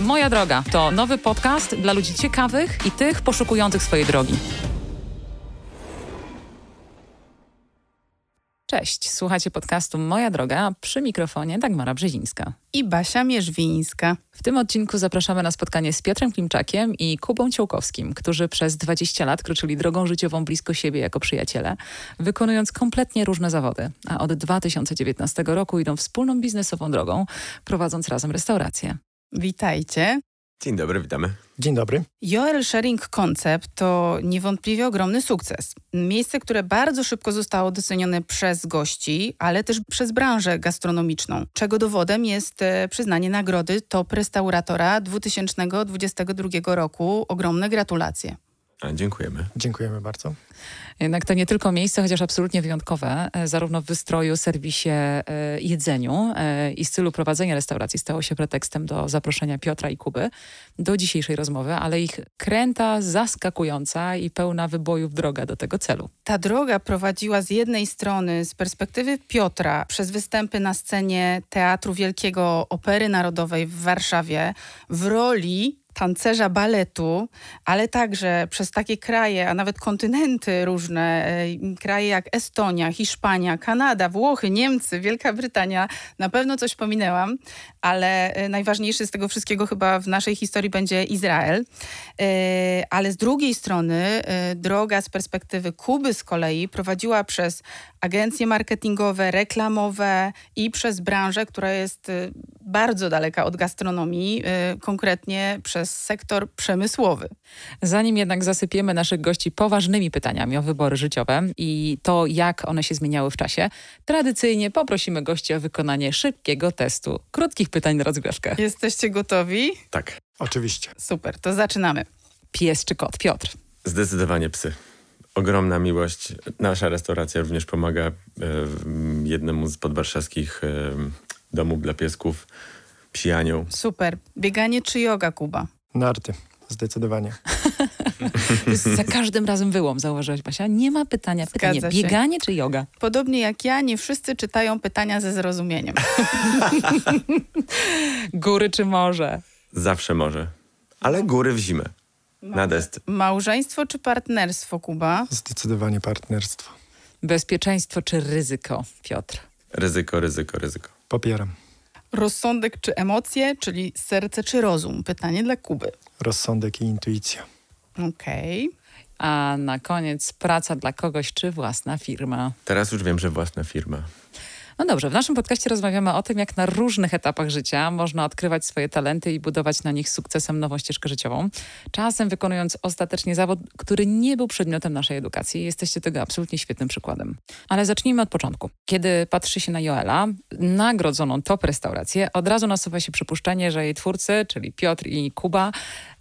Moja droga to nowy podcast dla ludzi ciekawych i tych poszukujących swojej drogi. Cześć, słuchacie podcastu Moja Droga, przy mikrofonie Dagmara Brzezińska. I Basia Mierzwińska. W tym odcinku zapraszamy na spotkanie z Piotrem Klimczakiem i Kubą Ciołkowskim, którzy przez 20 lat kroczyli drogą życiową blisko siebie jako przyjaciele, wykonując kompletnie różne zawody, a od 2019 roku idą wspólną biznesową drogą, prowadząc razem restaurację. Witajcie. Dzień dobry, witamy. Dzień dobry. Joel Sharing Concept to niewątpliwie ogromny sukces. Miejsce, które bardzo szybko zostało docenione przez gości, ale też przez branżę gastronomiczną, czego dowodem jest e, przyznanie nagrody Top Restauratora 2022 roku. Ogromne gratulacje. A, dziękujemy. Dziękujemy bardzo. Jednak to nie tylko miejsce, chociaż absolutnie wyjątkowe, e, zarówno w wystroju, serwisie, e, jedzeniu e, i stylu prowadzenia restauracji stało się pretekstem do zaproszenia Piotra i Kuby do dzisiejszej rozmowy, ale ich kręta, zaskakująca i pełna wybojów droga do tego celu. Ta droga prowadziła z jednej strony z perspektywy Piotra przez występy na scenie Teatru Wielkiego Opery Narodowej w Warszawie w roli tancerza baletu, ale także przez takie kraje, a nawet kontynenty różne, e, kraje jak Estonia, Hiszpania, Kanada, Włochy, Niemcy, Wielka Brytania. Na pewno coś pominęłam, ale e, najważniejszy z tego wszystkiego chyba w naszej historii będzie Izrael. E, ale z drugiej strony droga z perspektywy Kuby z kolei prowadziła przez agencje marketingowe, reklamowe i przez branżę, która jest bardzo daleka od gastronomii, konkretnie przez przez sektor przemysłowy. Zanim jednak zasypiemy naszych gości poważnymi pytaniami o wybory życiowe i to, jak one się zmieniały w czasie, tradycyjnie poprosimy gości o wykonanie szybkiego testu krótkich pytań na rozgrzewkę. Jesteście gotowi? Tak. Oczywiście. Super, to zaczynamy. Pies czy kot? Piotr. Zdecydowanie psy. Ogromna miłość. Nasza restauracja również pomaga e, jednemu z podwarszawskich e, domów dla piesków, Psi Anioł. Super. Bieganie czy yoga, Kuba? Narty, zdecydowanie. za każdym razem wyłom, zauważyłaś Basia? Nie ma pytania. Pytanie, bieganie czy yoga? Podobnie jak ja, nie wszyscy czytają pytania ze zrozumieniem. góry czy morze? Zawsze morze. Ale góry w zimę. Na dest. Małżeństwo czy partnerstwo, Kuba? Zdecydowanie partnerstwo. Bezpieczeństwo czy ryzyko, Piotr? Ryzyko, ryzyko, ryzyko. Popieram. Rozsądek czy emocje, czyli serce czy rozum? Pytanie dla Kuby. Rozsądek i intuicja. Okej. Okay. A na koniec praca dla kogoś czy własna firma? Teraz już wiem, że własna firma. No dobrze, w naszym podcaście rozmawiamy o tym, jak na różnych etapach życia można odkrywać swoje talenty i budować na nich sukcesem nową ścieżkę życiową. Czasem wykonując ostatecznie zawód, który nie był przedmiotem naszej edukacji. Jesteście tego absolutnie świetnym przykładem. Ale zacznijmy od początku. Kiedy patrzy się na Joela, nagrodzoną top restaurację, od razu nasuwa się przypuszczenie, że jej twórcy, czyli Piotr i Kuba,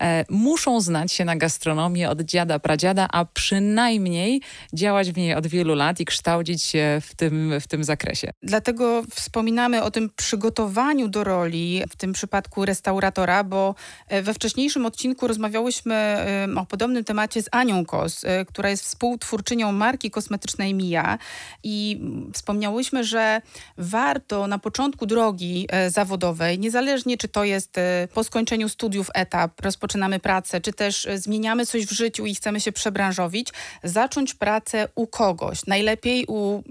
e, muszą znać się na gastronomii od dziada, pradziada, a przynajmniej działać w niej od wielu lat i kształcić się w tym, w tym zakresie. Dlatego wspominamy o tym przygotowaniu do roli, w tym przypadku restauratora, bo e, we wcześniejszym odcinku rozmawiałyśmy e, o podobnym temacie z Anią Kos, e, która jest współtwórczynią marki kosmetycznej Mia i wspomniałyśmy, że warto na początku drogi zawodowej, niezależnie czy to jest po skończeniu studiów etap, rozpoczynamy pracę, czy też zmieniamy coś w życiu i chcemy się przebranżowić, zacząć pracę u kogoś, najlepiej u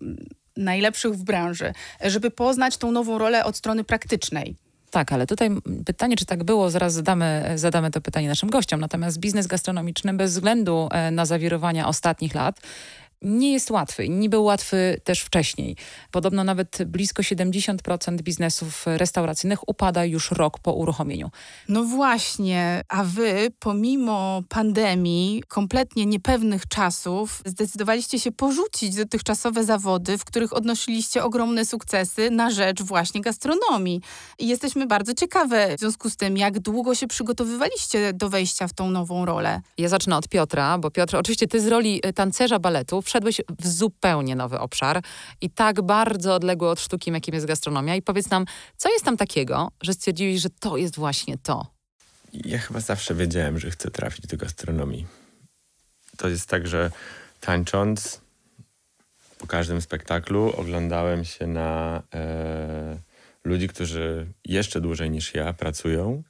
najlepszych w branży, żeby poznać tą nową rolę od strony praktycznej. Tak, ale tutaj pytanie, czy tak było, zaraz zadamy, zadamy to pytanie naszym gościom. Natomiast biznes gastronomiczny bez względu e, na zawirowania ostatnich lat nie jest łatwy i nie był łatwy też wcześniej. Podobno nawet blisko 70% biznesów restauracyjnych upada już rok po uruchomieniu. No właśnie, a wy pomimo pandemii, kompletnie niepewnych czasów, zdecydowaliście się porzucić dotychczasowe zawody, w których odnosiliście ogromne sukcesy na rzecz właśnie gastronomii. I jesteśmy bardzo ciekawe w związku z tym, jak długo się przygotowywaliście do wejścia w tą nową rolę. Ja zacznę od Piotra, bo Piotr, oczywiście ty z roli tancerza baletu wszedłeś w zupełnie nowy obszar i tak bardzo odległy od sztuki, jakim jest gastronomia. I powiedz nam, co jest tam takiego, że stwierdziłeś, że to jest właśnie to? Ja chyba zawsze wiedziałem, że chcę trafić do gastronomii. To jest tak, że tańcząc po każdym spektaklu oglądałem się na e, ludzi, którzy jeszcze dłużej niż ja pracują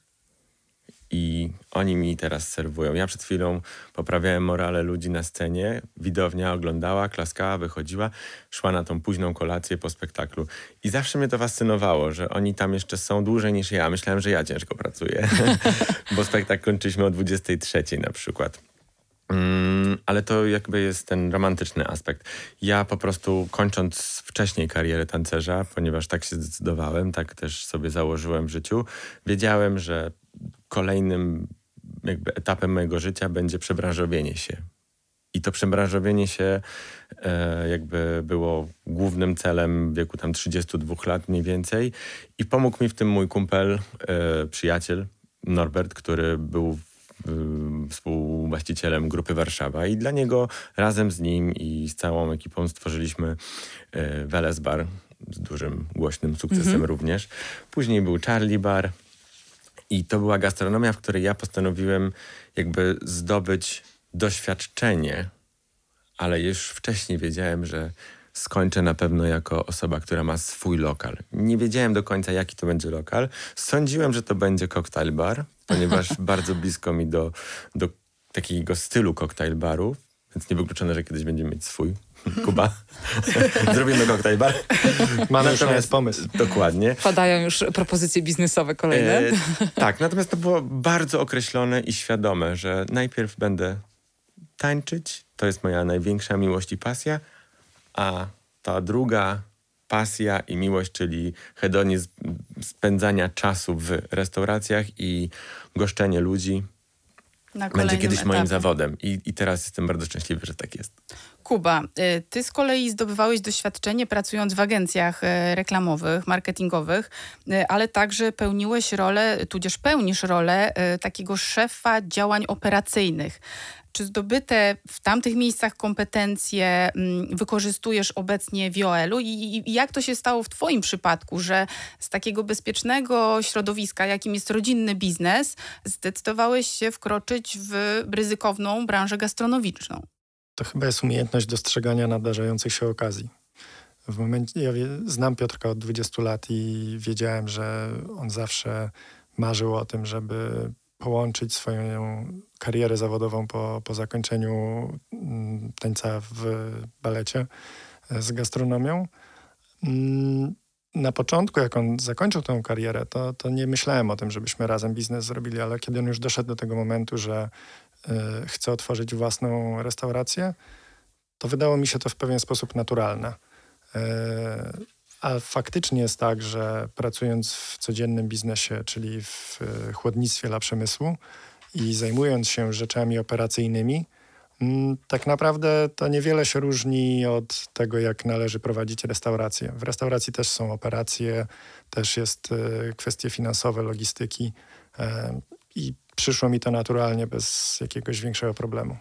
I oni mi teraz serwują. Ja przed chwilą poprawiałem morale ludzi na scenie. Widownia oglądała, klaskała, wychodziła, szła na tą późną kolację po spektaklu. I zawsze mnie to fascynowało, że oni tam jeszcze są dłużej niż ja. Myślałem, że ja ciężko pracuję, bo spektakl kończyliśmy o 23 na przykład. Mm, ale to jakby jest ten romantyczny aspekt. Ja po prostu kończąc wcześniej karierę tancerza, ponieważ tak się zdecydowałem, tak też sobie założyłem w życiu, wiedziałem, że kolejnym jakby etapem mojego życia będzie przebranżowienie się. I to przebranżowienie się e, jakby było głównym celem w wieku tam 32 lat mniej więcej. I pomógł mi w tym mój kumpel, e, przyjaciel Norbert, który był współwłaścicielem Grupy Warszawa i dla niego razem z nim i z całą ekipą stworzyliśmy Weles Bar z dużym, głośnym sukcesem mhm. również. Później był Charlie Bar i to była gastronomia, w której ja postanowiłem jakby zdobyć doświadczenie, ale już wcześniej wiedziałem, że skończę na pewno jako osoba, która ma swój lokal. Nie wiedziałem do końca, jaki to będzie lokal. Sądziłem, że to będzie cocktail bar, ponieważ bardzo blisko mi do, do takiego stylu cocktail barów, więc niewykluczone, że kiedyś będziemy mieć swój. Kuba, zrobimy koktajl bar. Mamy natomiast pomysł. Dokładnie. Padają już propozycje biznesowe kolejne. E, tak, natomiast to było bardzo określone i świadome, że najpierw będę tańczyć, to jest moja największa miłość i pasja, a ta druga pasja i miłość, czyli hedonizm spędzania czasu w restauracjach i goszczenie ludzi, będzie kiedyś etapie. moim zawodem. I, I teraz jestem bardzo szczęśliwy, że tak jest. Kuba, y, ty z kolei zdobywałeś doświadczenie pracując w agencjach y, reklamowych, marketingowych, y, ale także pełniłeś rolę, tudzież pełnisz rolę takiego szefa działań operacyjnych czy zdobyte w tamtych miejscach kompetencje mm, wykorzystujesz obecnie w Joelu i, i jak to się stało w Twoim przypadku, że z takiego bezpiecznego środowiska, jakim jest rodzinny biznes, zdecydowałeś się wkroczyć w ryzykowną branżę gastronomiczną? To chyba jest umiejętność dostrzegania nadarzających się okazji. W momencie, ja znam Piotrka od 20 lat i wiedziałem, że on zawsze marzył o tym, żeby połączyć swoją karierę zawodową po, po zakończeniu mm, tańca w balecie e, z gastronomią. Mm, na początku, jak on zakończył tę karierę, to, to nie myślałem o tym, żebyśmy razem biznes zrobili, ale kiedy on już doszedł do tego momentu, że y, chce otworzyć własną restaurację, to wydało mi się to w pewien sposób naturalne. Y, a faktycznie jest tak, że pracując w codziennym biznesie, czyli w e, chłodnictwie dla przemysłu i zajmując się rzeczami operacyjnymi, tak naprawdę to niewiele się różni od tego, jak należy prowadzić restaurację. W restauracji też są operacje, też jest e, kwestie finansowe, logistyki e, i przyszło mi to naturalnie bez jakiegoś większego problemu.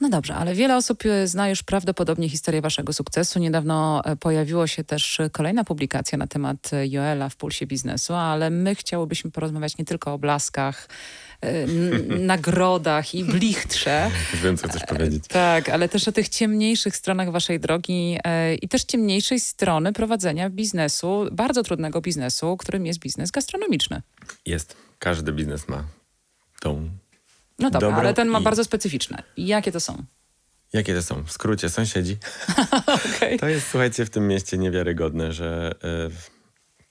No dobrze, ale wiele osób e, zna już prawdopodobnie historię waszego sukcesu. Niedawno e, pojawiło się też kolejna publikacja na temat e, Joela w Pulsie Biznesu, ale my chciałybyśmy porozmawiać nie tylko o blaskach, nagrodach i blichtrze. Wiem, co chcesz powiedzieć. Tak, ale też o tych ciemniejszych stronach waszej drogi i też ciemniejszej strony prowadzenia biznesu, bardzo trudnego biznesu, którym jest biznes gastronomiczny. Jest. Każdy biznes ma tą no dobra, ale ten ma i... bardzo specyficzne. Jakie to są? Jakie to są? W skrócie, sąsiedzi. okay. To jest, słuchajcie, w tym mieście niewiarygodne, że y,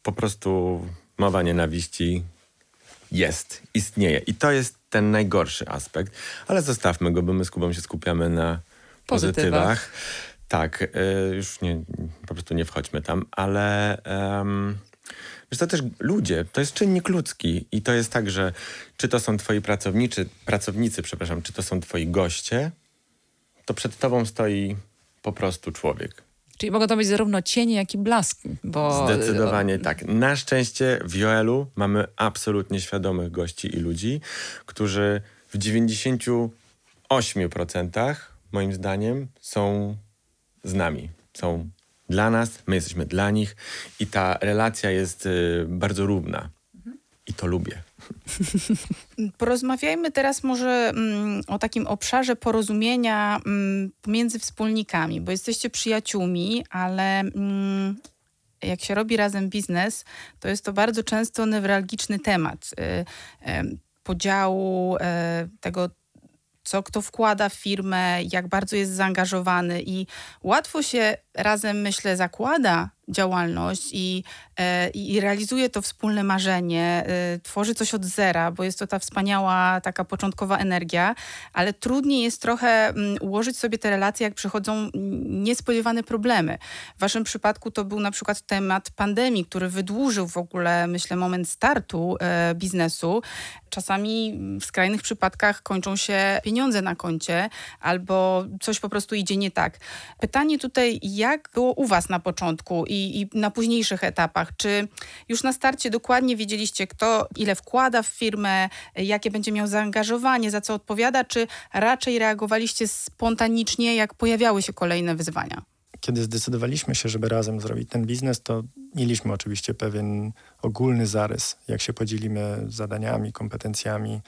po prostu mowa nienawiści jest, istnieje. I to jest ten najgorszy aspekt. Ale zostawmy go, bo my z Kubą się skupiamy na pozytywach. pozytywach. Tak, y, już nie, po prostu nie wchodźmy tam, ale... Wiesz, to też ludzie, to jest czynnik ludzki i to jest tak, że czy to są twoi pracowniczy, pracownicy, przepraszam, czy to są twoi goście, to przed tobą stoi po prostu człowiek. Czyli mogą to być zarówno cienie, jak i blaski. Bo... Zdecydowanie tak. Na szczęście w Joelu mamy absolutnie świadomych gości i ludzi, którzy w 98% moim zdaniem są z nami. Są dla nas, my jesteśmy dla nich i ta relacja jest y, bardzo równa. I to lubię. Porozmawiajmy teraz może mm, o takim obszarze porozumienia mm, pomiędzy wspólnikami, bo jesteście przyjaciółmi, ale mm, jak się robi razem biznes, to jest to bardzo często newralgiczny temat. Y, y, podziału e, tego, co kto wkłada w firmę, jak bardzo jest zaangażowany i łatwo się razem, myślę, zakłada działalność i, e, i realizuje to wspólne marzenie, e, tworzy coś od zera, bo jest to ta wspaniała taka początkowa energia, ale trudniej jest trochę mm, ułożyć sobie te relacje, jak przychodzą niespodziewane problemy. W waszym przypadku to był na przykład temat pandemii, który wydłużył w ogóle, myślę, moment startu e, biznesu. Czasami w skrajnych przypadkach kończą się pieniądze na koncie albo coś po prostu idzie nie tak. Pytanie tutaj, jak było u was na początku i i, na późniejszych etapach? Czy już na starcie dokładnie wiedzieliście, kto ile wkłada w firmę, jakie będzie miał zaangażowanie, za co odpowiada, czy raczej reagowaliście spontanicznie, jak pojawiały się kolejne wyzwania? Kiedy zdecydowaliśmy się, żeby razem zrobić ten biznes, to mieliśmy oczywiście pewien ogólny zarys, jak się podzielimy zadaniami, kompetencjami.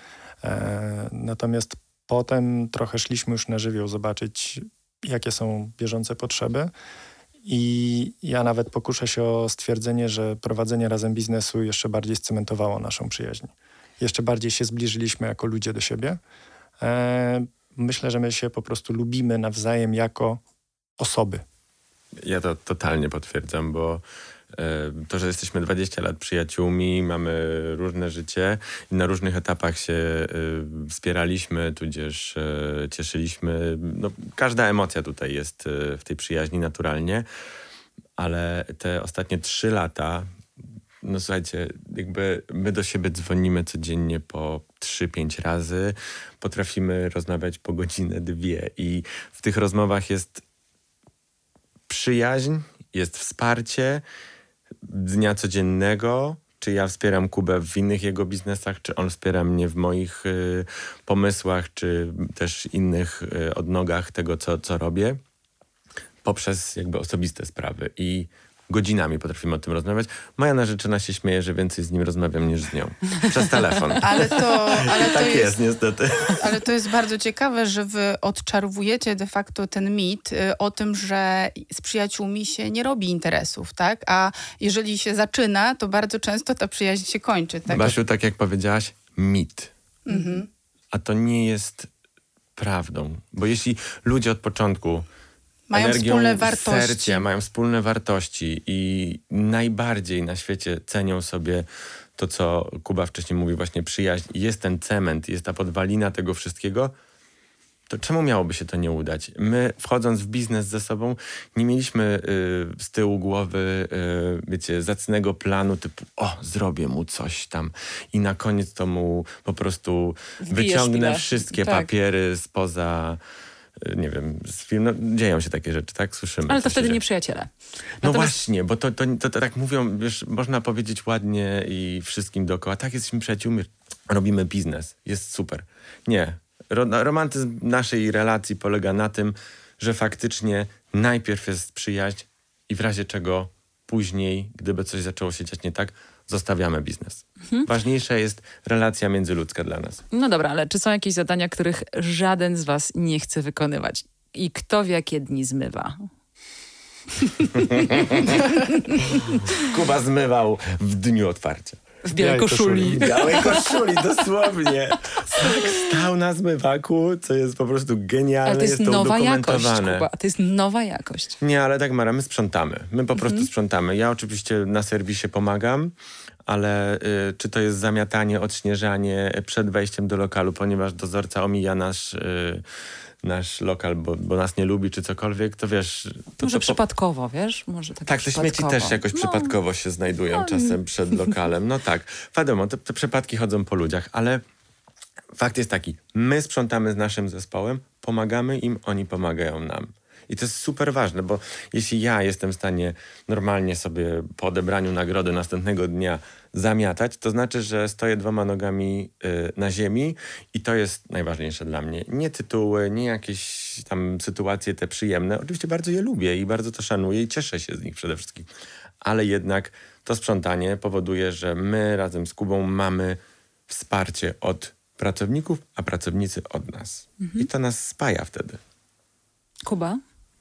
E, natomiast potem trochę szliśmy już na żywioł zobaczyć, jakie są bieżące potrzeby. I ja nawet pokuszę się o stwierdzenie, że prowadzenie razem biznesu jeszcze bardziej scementowało naszą przyjaźń. Jeszcze bardziej się zbliżyliśmy jako ludzie do siebie. E, myślę, że my się po prostu lubimy nawzajem jako osoby. Ja to totalnie potwierdzam, bo to, że jesteśmy 20 lat przyjaciółmi, mamy różne życie i na różnych etapach się e, wspieraliśmy, tudzież e, cieszyliśmy. No, każda emocja tutaj jest w tej przyjaźni naturalnie, ale te ostatnie trzy lata no słuchajcie, jakby my do siebie dzwonimy codziennie po 3-5 razy, potrafimy rozmawiać po godzinę, dwie i w tych rozmowach jest przyjaźń, jest wsparcie, dnia codziennego, czy ja wspieram Kubę w innych jego biznesach, czy on wspiera mnie w moich y, pomysłach, czy też innych y, odnogach tego, co, co robię, poprzez jakby osobiste sprawy. I godzinami potrafimy o tym rozmawiać. Moja narzeczona się śmieje, że więcej z nim rozmawiam niż z nią. Przez telefon. Ale to, ale to tak jest, jest, niestety. Ale to jest bardzo ciekawe, że wy odczarowujecie de facto ten mit y, o tym, że z przyjaciółmi się nie robi interesów, tak? A jeżeli się zaczyna, to bardzo często ta przyjaźń się kończy. Tak? Basiu, tak jak powiedziałaś, mit. Mhm. A to nie jest prawdą. Bo jeśli ludzie od początku mają energią wspólne wartości. serca, mają wspólne wartości i najbardziej na świecie cenią sobie to, co Kuba wcześniej mówił, właśnie przyjaźń. Jest ten cement, jest ta podwalina tego wszystkiego, to czemu miałoby się to nie udać? My, wchodząc w biznes ze sobą, nie mieliśmy y, z tyłu głowy, y, wiecie, zacnego planu typu, o, zrobię mu coś tam i na koniec to mu po prostu wyciągnę ile. wszystkie Tak. papiery spoza nie wiem, z film, no, dzieją się takie rzeczy, tak? Słyszymy. Ale to wtedy nie przyjaciele. No Natomiast- właśnie, bo to, to, to, to tak mówią, wiesz, można powiedzieć ładnie i wszystkim dookoła, tak, jesteśmy przyjaciółmi, robimy biznes, jest super. Nie. Ro, romantyzm naszej relacji polega na tym, że faktycznie najpierw jest przyjaźń i w razie czego później, gdyby coś zaczęło się dziać nie tak, zostawiamy biznes. Mhm. Ważniejsza jest relacja międzyludzka dla nas. No dobra, ale czy są jakieś zadania, których żaden z was nie chce wykonywać? I kto w jakie dni zmywa? Kuba zmywał w dniu otwarcia. W białej koszuli. W białej koszuli, dosłownie. Tak stał na zmywaku, co jest po prostu genialne. Ale to jest, to nowa jakość. Kuba. To jest nowa jakość. Nie, ale tak Mara, my sprzątamy. My po Mhm. prostu sprzątamy. Ja oczywiście na serwisie pomagam, ale y, czy to jest zamiatanie, odśnieżanie przed wejściem do lokalu, ponieważ dozorca omija nasz, y, nasz lokal, bo, bo nas nie lubi, czy cokolwiek, to wiesz... To, Może to przypadkowo, wiesz? Może tak tak, te śmieci też jakoś No, przypadkowo się znajdują czasem przed lokalem. No tak, wiadomo, te, te przypadki chodzą po ludziach, ale fakt jest taki, my sprzątamy z naszym zespołem, pomagamy im, oni pomagają nam. I to jest super ważne, bo jeśli ja jestem w stanie normalnie sobie po odebraniu nagrody następnego dnia zamiatać, to znaczy, że stoję dwoma nogami y, na ziemi i to jest najważniejsze dla mnie. Nie tytuły, nie jakieś tam sytuacje te przyjemne. Oczywiście bardzo je lubię i bardzo to szanuję i cieszę się z nich przede wszystkim. Ale jednak to sprzątanie powoduje, że my razem z Kubą mamy wsparcie od pracowników, a pracownicy od nas. I to nas spaja wtedy. Kuba?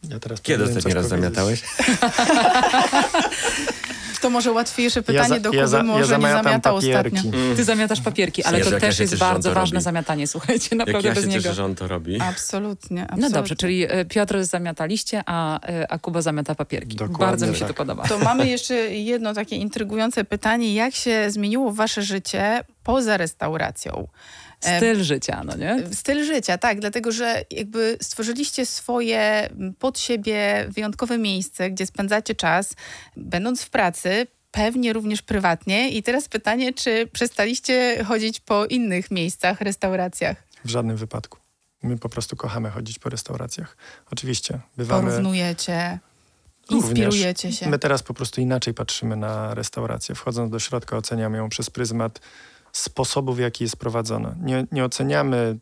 Ja teraz Kiedy ostatni raz powiedzieć. zamiatałeś? To może łatwiejsze pytanie za- do ja Kuby, za- ja może nie zamiatam zamiatał papierki. ostatnio. Ty zamiatasz papierki, ale Jezu, to jak ja też jest bardzo ważne robi. zamiatanie, słuchajcie, Jak naprawdę ja bez się niego. cieszę, że on to robi. Absolutnie, absolutnie. No dobrze, czyli e, Piotr zamiata liście, a, e, a Kuba zamiata papierki. Dokładnie Bardzo mi się tak. to podoba. To mamy jeszcze jedno takie intrygujące pytanie. Jak się zmieniło wasze życie poza restauracją? E, Styl życia, no nie? Styl życia, tak, dlatego że jakby stworzyliście swoje pod siebie wyjątkowe miejsce, gdzie spędzacie czas, będąc w pracy, pewnie również prywatnie. I teraz pytanie, czy przestaliście chodzić po innych miejscach, restauracjach? W żadnym wypadku. My po prostu kochamy chodzić po restauracjach. Oczywiście, bywamy... Porównujecie, Również. inspirujecie się. My teraz po prostu inaczej patrzymy na restaurację. Wchodząc do środka, oceniamy ją przez pryzmat sposobu, w jaki jest prowadzona. Nie, nie oceniamy,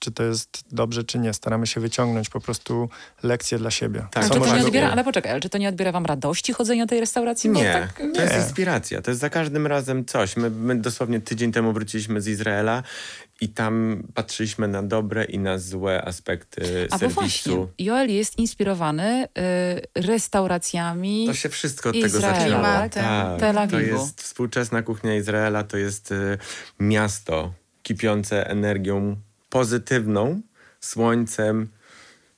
czy to jest dobrze, czy nie. Staramy się wyciągnąć po prostu lekcje dla siebie. Tak, Ale Co to nie odbiera, ale poczekaj, ale czy to nie odbiera wam radości chodzenia do tej restauracji? Nie, tak, to jest nie. inspiracja. To jest za każdym razem coś. My, my dosłownie tydzień temu wróciliśmy z Izraela i tam patrzyliśmy na dobre i na złe aspekty A bo serwisu. właśnie, Joel jest inspirowany y, restauracjami. To się wszystko od tego Izraela, zaczęło. tak? Tak, Tel to Awiwu. jest współczesna kuchnia Izraela, to jest y, miasto kipiące energią pozytywną, słońcem,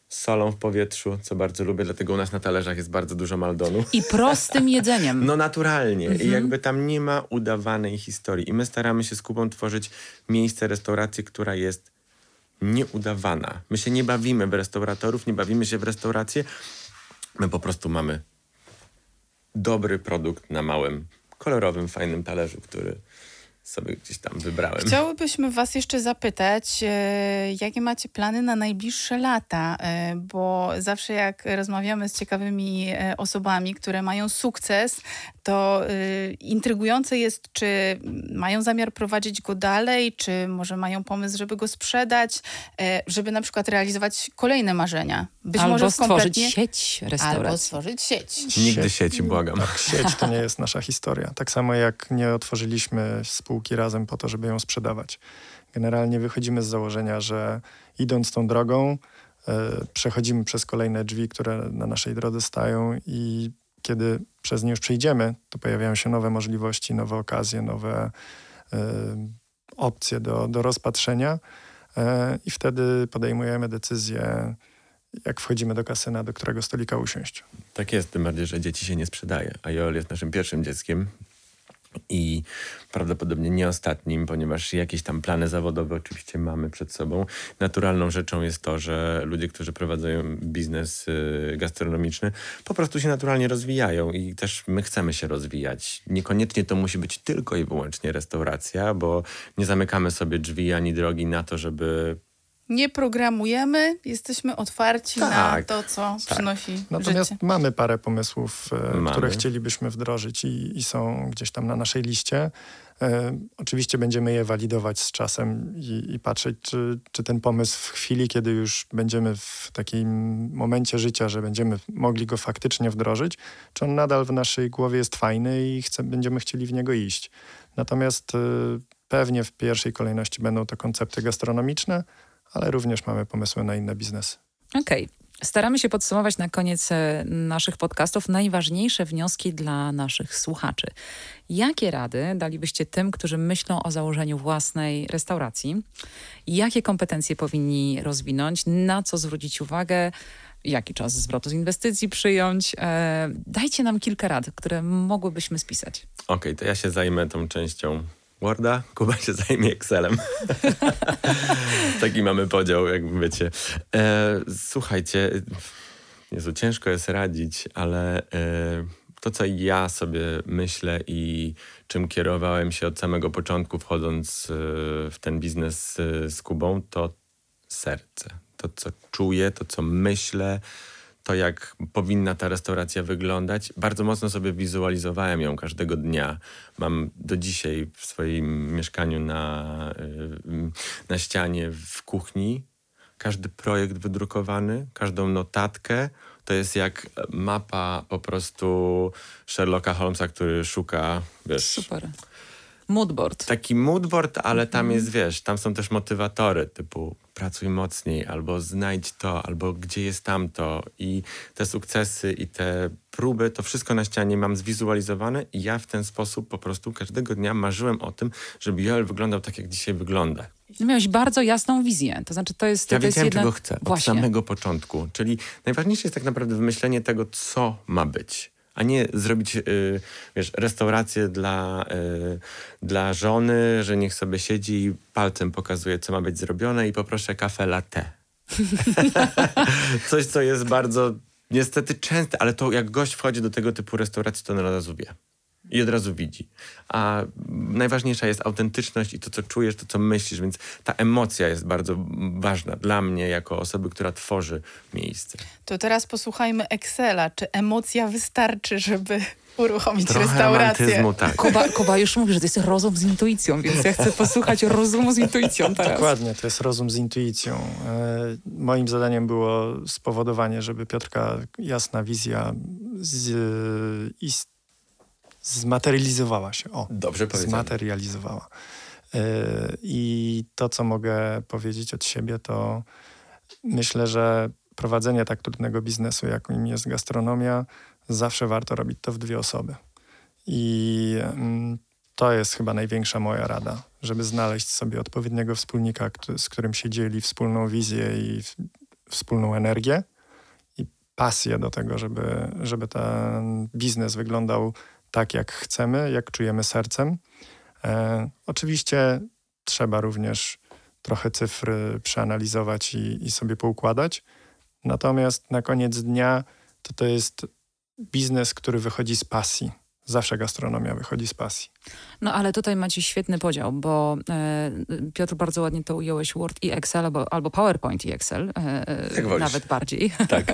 solą w powietrzu, co bardzo lubię, dlatego u nas na talerzach jest bardzo dużo maldonu. I prostym jedzeniem. No naturalnie. Mhm. I jakby tam nie ma udawanej historii. I my staramy się z Kubą tworzyć miejsce, restaurację, która jest nieudawana. My się nie bawimy w restauratorów, nie bawimy się w restaurację. My po prostu mamy dobry produkt na małym, kolorowym, fajnym talerzu, który sobie gdzieś tam wybrałem. Chciałybyśmy Was jeszcze zapytać, e, jakie macie plany na najbliższe lata? E, bo zawsze jak rozmawiamy z ciekawymi e, osobami, które mają sukces, to e, intrygujące jest, czy mają zamiar prowadzić go dalej, czy może mają pomysł, żeby go sprzedać, e, żeby na przykład realizować kolejne marzenia. Być albo może stworzyć sieć Albo restauracji. stworzyć sieć. Nigdy sieci, błagam. Tak, sieć to nie jest nasza historia. Tak samo jak nie otworzyliśmy spółki razem po to, żeby ją sprzedawać. Generalnie wychodzimy z założenia, że idąc tą drogą, e, przechodzimy przez kolejne drzwi, które na naszej drodze stają i kiedy przez nie już przejdziemy, to pojawiają się nowe możliwości, nowe okazje, nowe e, opcje do, do rozpatrzenia e, i wtedy podejmujemy decyzję, jak wchodzimy do kasyna, do którego stolika usiąść. Tak jest, tym bardziej, że dzieci się nie sprzedaje. A Joel jest naszym pierwszym dzieckiem i prawdopodobnie nie ostatnim, ponieważ jakieś tam plany zawodowe oczywiście mamy przed sobą. Naturalną rzeczą jest to, że ludzie, którzy prowadzą biznes y, gastronomiczny, po prostu się naturalnie rozwijają i też my chcemy się rozwijać. Niekoniecznie to musi być tylko i wyłącznie restauracja, bo nie zamykamy sobie drzwi ani drogi na to, żeby Nie programujemy, jesteśmy otwarci na Tak, to, co przynosi Natomiast życie. mamy parę pomysłów, e, Mamy. które chcielibyśmy wdrożyć i, i są gdzieś tam na naszej liście. E, oczywiście będziemy je walidować z czasem i, i patrzeć, czy, czy ten pomysł w chwili, kiedy już będziemy w takim momencie życia, że będziemy mogli go faktycznie wdrożyć, czy on nadal w naszej głowie jest fajny i chce, będziemy chcieli w niego iść. Natomiast e, pewnie w pierwszej kolejności będą to koncepty gastronomiczne, ale również mamy pomysły na inne biznesy. Okej. Staramy się podsumować na koniec e, naszych podcastów najważniejsze wnioski dla naszych słuchaczy. Jakie rady dalibyście tym, którzy myślą o założeniu własnej restauracji? Jakie kompetencje powinni rozwinąć? Na co zwrócić uwagę? Jaki czas zwrotu z inwestycji przyjąć? E, dajcie nam kilka rad, które mogłybyśmy spisać. Okej, to ja się zajmę tą częścią Worda, Kuba się zajmie Excelem. Taki mamy podział, jak wiecie. E, słuchajcie, Jezu, ciężko jest radzić, ale e, to, co ja sobie myślę i czym kierowałem się od samego początku, wchodząc e, w ten biznes e, z Kubą, to serce. To, co czuję, to, co myślę, to jak powinna ta restauracja wyglądać. Bardzo mocno sobie wizualizowałem ją każdego dnia. Mam do dzisiaj w swoim mieszkaniu na, y, na ścianie w kuchni każdy projekt wydrukowany, każdą notatkę. To jest jak mapa po prostu Sherlocka Holmesa, który szuka, wiesz, Super. Moodboard. Taki moodboard, ale tam jest, wiesz, tam są też motywatory typu pracuj mocniej, albo znajdź to, albo gdzie jest tamto. I te sukcesy i te próby, to wszystko na ścianie mam zwizualizowane i ja w ten sposób po prostu każdego dnia marzyłem o tym, żeby Joel wyglądał tak, jak dzisiaj wygląda. Miałeś bardzo jasną wizję. To znaczy, to jest. Ja to jest wiedziałem, jedna... czego chcę od Właśnie. samego początku. Czyli najważniejsze jest tak naprawdę wymyślenie tego, co ma być. A nie zrobić, y, wiesz, restaurację dla, y, dla żony, że niech sobie siedzi i palcem pokazuje, co ma być zrobione i poproszę kafę latte. Coś, co jest bardzo niestety częste, ale to jak gość wchodzi do tego typu restauracji, to od razu wie. I od razu widzi. A najważniejsza jest autentyczność i to, co czujesz, to, co myślisz, więc ta emocja jest bardzo ważna dla mnie, jako osoby, która tworzy miejsce. To teraz posłuchajmy Excela. Czy emocja wystarczy, żeby uruchomić Trochę restaurację? romantyzmu, tak. Kuba, Kuba już mówi, że to jest rozum z intuicją, więc ja chcę posłuchać rozumu z intuicją teraz. Dokładnie, to jest rozum z intuicją. E, moim zadaniem było spowodowanie, żeby Piotrka jasna wizja z, ist, zmaterializowała się. O, Dobrze powiedziane. zmaterializowała. E, I to, co mogę powiedzieć od siebie, to myślę, że prowadzenie tak trudnego biznesu, jakim jest gastronomia, zawsze warto robić to w dwie osoby. I mm, to jest chyba największa moja rada, żeby znaleźć sobie odpowiedniego wspólnika, z którym się dzieli wspólną wizję i wspólną energię i pasję do tego, żeby, żeby ten biznes wyglądał tak, jak chcemy, jak czujemy sercem. E, oczywiście trzeba również trochę cyfry przeanalizować i, i sobie poukładać. Natomiast na koniec dnia to to jest biznes, który wychodzi z pasji. Zawsze gastronomia wychodzi z pasji. No ale tutaj macie świetny podział, bo e, Piotr bardzo ładnie to ująłeś Word i Excel, albo, albo PowerPoint i Excel, e, e, nawet bardziej. Tak.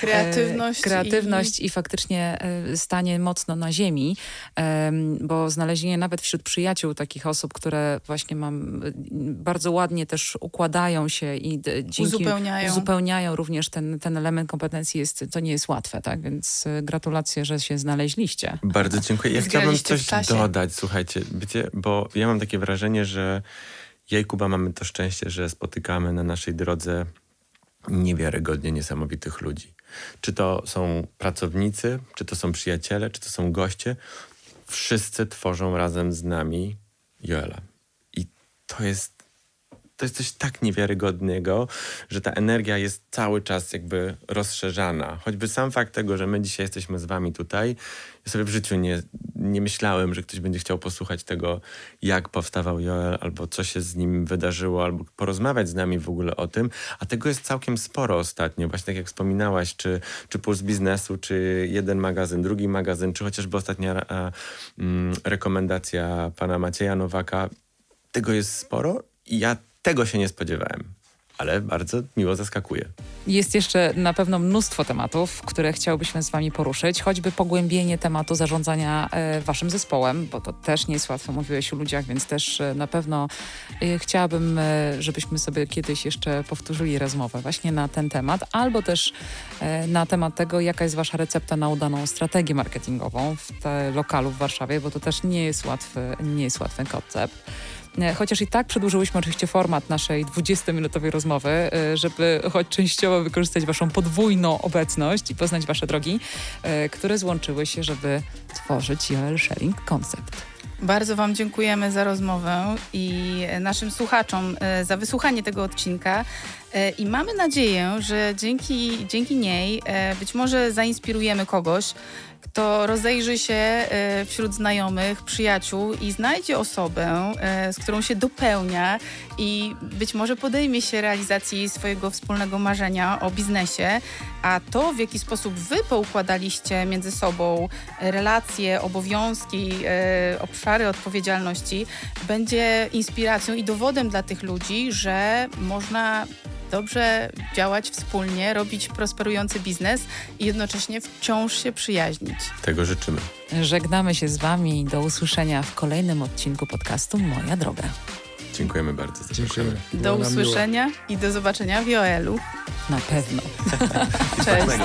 Kreatywność. E, kreatywność i... faktycznie e, stanie mocno na ziemi, em, bo znalezienie nawet wśród przyjaciół takich osób, które właśnie mam e, bardzo ładnie też układają się i d- dzięki Uzupełniają. uzupełniają również ten, ten element kompetencji jest, to nie jest łatwe, tak? Więc e, gratulacje, że się znaleźliście. Bardzo dziękuję. Ja w coś dodać, słuchajcie, wiecie, bo ja mam takie wrażenie, że ja i Kuba mamy to szczęście, że spotykamy na naszej drodze niewiarygodnie niesamowitych ludzi. Czy to są pracownicy, czy to są przyjaciele, czy to są goście, wszyscy tworzą razem z nami Joela. I to jest to jest coś tak niewiarygodnego, że ta energia jest cały czas jakby rozszerzana. Choćby sam fakt tego, że my dzisiaj jesteśmy z wami tutaj, ja sobie w życiu nie, nie myślałem, że ktoś będzie chciał posłuchać tego, jak powstawał Joel, albo co się z nim wydarzyło, albo porozmawiać z nami w ogóle o tym. A tego jest całkiem sporo ostatnio. Właśnie tak jak wspominałaś, czy, czy Puls Biznesu, czy jeden magazyn, drugi magazyn, czy chociażby ostatnia a, mm, rekomendacja pana Macieja Nowaka. Tego jest sporo i ja tego się nie spodziewałem, ale bardzo miło zaskakuje. Jest jeszcze na pewno mnóstwo tematów, które chciałbyśmy z Wami poruszyć, choćby pogłębienie tematu zarządzania e, Waszym zespołem, bo to też nie jest łatwo, mówiłeś o ludziach, więc też e, na pewno e, chciałabym, żebyśmy sobie kiedyś jeszcze powtórzyli rozmowę właśnie na ten temat, albo też na temat tego, jaka jest Wasza recepta na udaną strategię marketingową w lokalu w Warszawie, bo to też nie jest łatwy, nie jest łatwy koncept. E, Chociaż i tak przedłużyłyśmy oczywiście format naszej 20-minutowej rozmowy, e, żeby choć częściowo wykorzystać Waszą podwójną obecność i poznać Wasze drogi, e, które złączyły się, żeby tworzyć Joel Sharing Concept. Bardzo Wam dziękujemy za rozmowę i naszym słuchaczom za wysłuchanie tego odcinka. I mamy nadzieję, że dzięki, dzięki niej być może zainspirujemy kogoś, kto rozejrzy się e, wśród znajomych, przyjaciół i znajdzie osobę, e, z którą się dopełnia i być może podejmie się realizacji swojego wspólnego marzenia o biznesie, a to, w jaki sposób wy poukładaliście między sobą relacje, obowiązki, e, obszary odpowiedzialności, będzie inspiracją i dowodem dla tych ludzi, że można dobrze działać wspólnie, robić prosperujący biznes i jednocześnie wciąż się przyjaźnić. Tego życzymy. Żegnamy się z Wami i do usłyszenia w kolejnym odcinku podcastu Moja Droga. Dziękujemy bardzo. Dziękujemy. Do nam miło. usłyszenia i do zobaczenia w Joelu. Na pewno. Cześć.